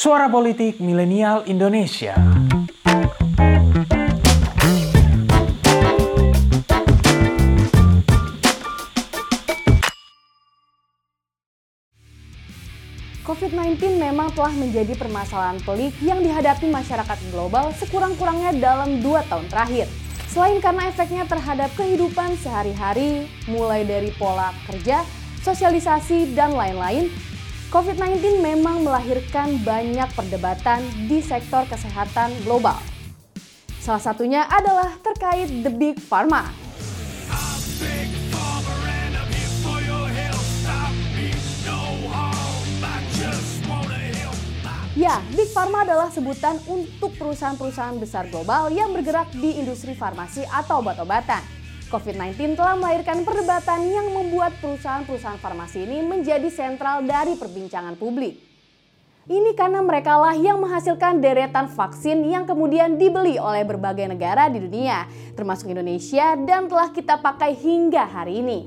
Suara Politik Milenial Indonesia. COVID-19 memang telah menjadi permasalahan pelik yang dihadapi masyarakat global sekurang-kurangnya dalam dua tahun terakhir. Selain karena efeknya terhadap kehidupan sehari-hari, mulai dari pola kerja, sosialisasi, dan lain-lain, COVID-19 memang melahirkan banyak perdebatan di sektor kesehatan global. Salah satunya adalah terkait The Big Pharma. Ya, Big Pharma adalah sebutan untuk perusahaan-perusahaan besar global yang bergerak di industri farmasi atau obat-obatan. COVID-19 telah melahirkan perdebatan yang membuat perusahaan-perusahaan farmasi ini menjadi sentral dari perbincangan publik. Ini karena mereka lah yang menghasilkan deretan vaksin yang kemudian dibeli oleh berbagai negara di dunia, termasuk Indonesia dan telah kita pakai hingga hari ini.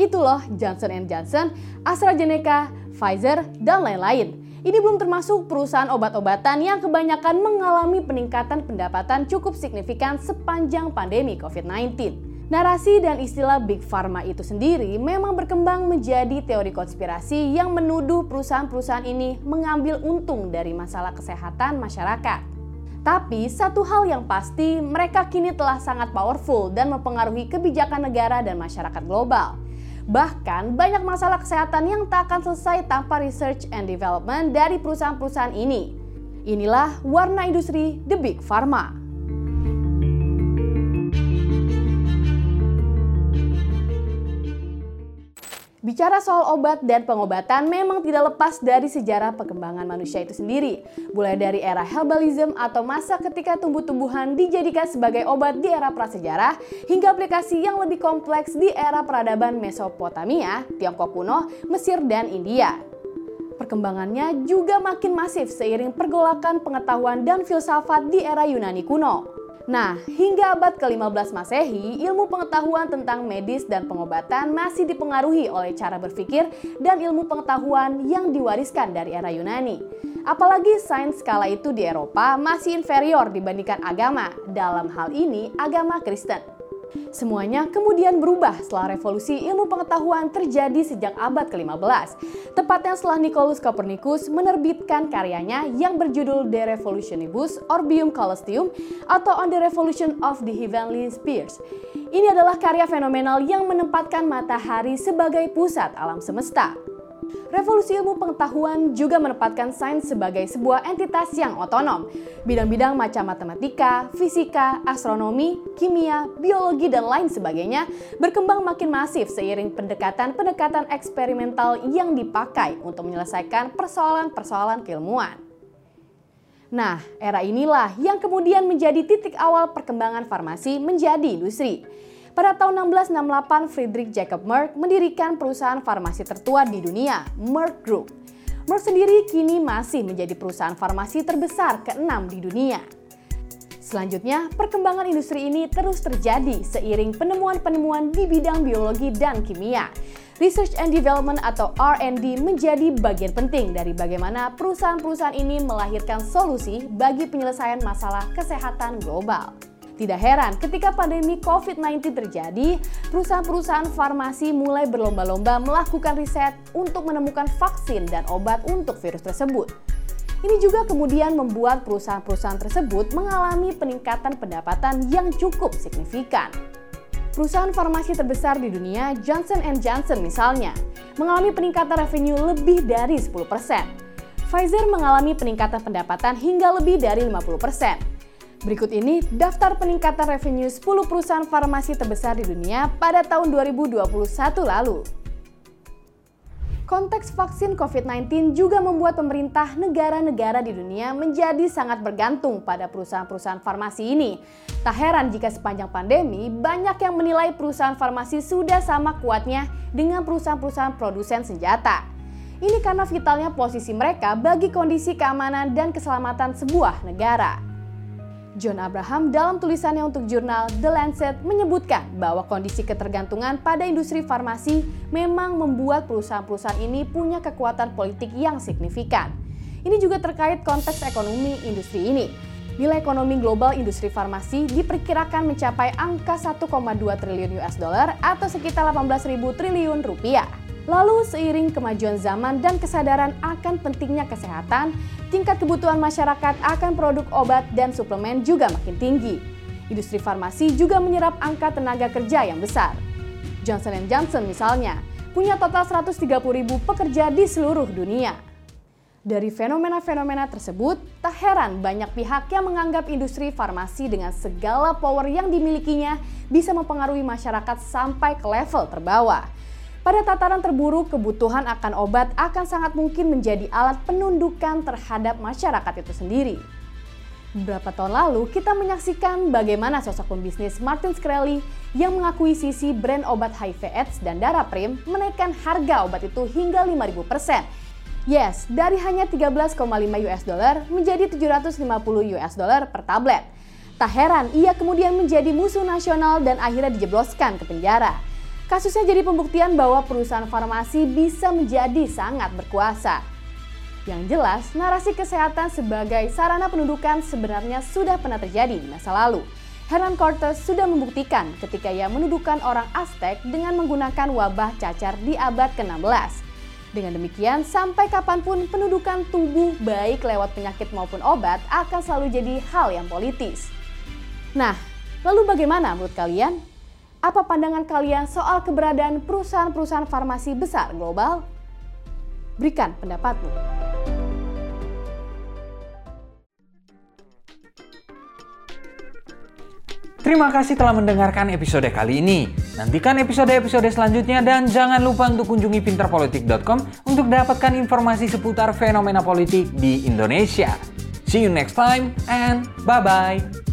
Itu loh Johnson Johnson, AstraZeneca, Pfizer, dan lain-lain. Ini belum termasuk perusahaan obat-obatan yang kebanyakan mengalami peningkatan pendapatan cukup signifikan sepanjang pandemi COVID-19. Narasi dan istilah Big Pharma itu sendiri memang berkembang menjadi teori konspirasi yang menuduh perusahaan-perusahaan ini mengambil untung dari masalah kesehatan masyarakat. Tapi satu hal yang pasti, mereka kini telah sangat powerful dan mempengaruhi kebijakan negara dan masyarakat global. Bahkan banyak masalah kesehatan yang tak akan selesai tanpa research and development dari perusahaan-perusahaan ini. Inilah warna industri The Big Pharma. Bicara soal obat dan pengobatan memang tidak lepas dari sejarah perkembangan manusia itu sendiri. Mulai dari era herbalism atau masa ketika tumbuh-tumbuhan dijadikan sebagai obat di era prasejarah, hingga aplikasi yang lebih kompleks di era peradaban Mesopotamia, Tiongkok kuno, Mesir, dan India. Perkembangannya juga makin masif seiring pergolakan pengetahuan dan filsafat di era Yunani kuno. Nah, hingga abad ke-15 Masehi, ilmu pengetahuan tentang medis dan pengobatan masih dipengaruhi oleh cara berpikir dan ilmu pengetahuan yang diwariskan dari era Yunani. Apalagi sains skala itu di Eropa masih inferior dibandingkan agama, dalam hal ini agama Kristen. Semuanya kemudian berubah setelah revolusi ilmu pengetahuan terjadi sejak abad ke-15. Tepatnya setelah Nicolaus Copernicus menerbitkan karyanya yang berjudul De Revolutionibus Orbium Caelestium atau On the Revolution of the Heavenly Spheres. Ini adalah karya fenomenal yang menempatkan matahari sebagai pusat alam semesta. Revolusi ilmu pengetahuan juga menempatkan sains sebagai sebuah entitas yang otonom. Bidang-bidang macam matematika, fisika, astronomi, kimia, biologi, dan lain sebagainya berkembang makin masif seiring pendekatan-pendekatan eksperimental yang dipakai untuk menyelesaikan persoalan-persoalan keilmuan. Nah, era inilah yang kemudian menjadi titik awal perkembangan farmasi menjadi industri. Pada tahun 1668, Friedrich Jacob Merck mendirikan perusahaan farmasi tertua di dunia, Merck Group. Merck sendiri kini masih menjadi perusahaan farmasi terbesar ke-6 di dunia. Selanjutnya, perkembangan industri ini terus terjadi seiring penemuan-penemuan di bidang biologi dan kimia. Research and Development atau R&D menjadi bagian penting dari bagaimana perusahaan-perusahaan ini melahirkan solusi bagi penyelesaian masalah kesehatan global. Tidak heran ketika pandemi COVID-19 terjadi, perusahaan-perusahaan farmasi mulai berlomba-lomba melakukan riset untuk menemukan vaksin dan obat untuk virus tersebut. Ini juga kemudian membuat perusahaan-perusahaan tersebut mengalami peningkatan pendapatan yang cukup signifikan. Perusahaan farmasi terbesar di dunia, Johnson Johnson misalnya, mengalami peningkatan revenue lebih dari 10%. Pfizer mengalami peningkatan pendapatan hingga lebih dari 50%. Berikut ini daftar peningkatan revenue 10 perusahaan farmasi terbesar di dunia pada tahun 2021 lalu. Konteks vaksin COVID-19 juga membuat pemerintah negara-negara di dunia menjadi sangat bergantung pada perusahaan-perusahaan farmasi ini. Tak heran jika sepanjang pandemi, banyak yang menilai perusahaan farmasi sudah sama kuatnya dengan perusahaan-perusahaan produsen senjata. Ini karena vitalnya posisi mereka bagi kondisi keamanan dan keselamatan sebuah negara. John Abraham dalam tulisannya untuk jurnal The Lancet menyebutkan bahwa kondisi ketergantungan pada industri farmasi memang membuat perusahaan-perusahaan ini punya kekuatan politik yang signifikan. Ini juga terkait konteks ekonomi industri ini. Nilai ekonomi global industri farmasi diperkirakan mencapai angka 1,2 triliun US dollar atau sekitar 18.000 triliun rupiah. Lalu seiring kemajuan zaman dan kesadaran akan pentingnya kesehatan, tingkat kebutuhan masyarakat akan produk obat dan suplemen juga makin tinggi. Industri farmasi juga menyerap angka tenaga kerja yang besar. Johnson Johnson misalnya, punya total 130 ribu pekerja di seluruh dunia. Dari fenomena-fenomena tersebut, tak heran banyak pihak yang menganggap industri farmasi dengan segala power yang dimilikinya bisa mempengaruhi masyarakat sampai ke level terbawah. Pada tataran terburuk, kebutuhan akan obat akan sangat mungkin menjadi alat penundukan terhadap masyarakat itu sendiri. Beberapa tahun lalu, kita menyaksikan bagaimana sosok pembisnis Martin Shkreli yang mengakui sisi brand obat HIV AIDS dan darah prim menaikkan harga obat itu hingga 5000% Yes, dari hanya 13,5 US dollar menjadi 750 US dollar per tablet. Tak heran ia kemudian menjadi musuh nasional dan akhirnya dijebloskan ke penjara. Kasusnya jadi pembuktian bahwa perusahaan farmasi bisa menjadi sangat berkuasa. Yang jelas, narasi kesehatan sebagai sarana pendudukan sebenarnya sudah pernah terjadi di masa lalu. Hernan Cortes sudah membuktikan ketika ia menuduhkan orang Aztec dengan menggunakan wabah cacar di abad ke-16. Dengan demikian, sampai kapan pun pendudukan tubuh baik lewat penyakit maupun obat akan selalu jadi hal yang politis. Nah, lalu bagaimana menurut kalian? Apa pandangan kalian soal keberadaan perusahaan-perusahaan farmasi besar global? Berikan pendapatmu. Terima kasih telah mendengarkan episode kali ini. Nantikan episode-episode selanjutnya dan jangan lupa untuk kunjungi pinterpolitik.com untuk dapatkan informasi seputar fenomena politik di Indonesia. See you next time and bye-bye.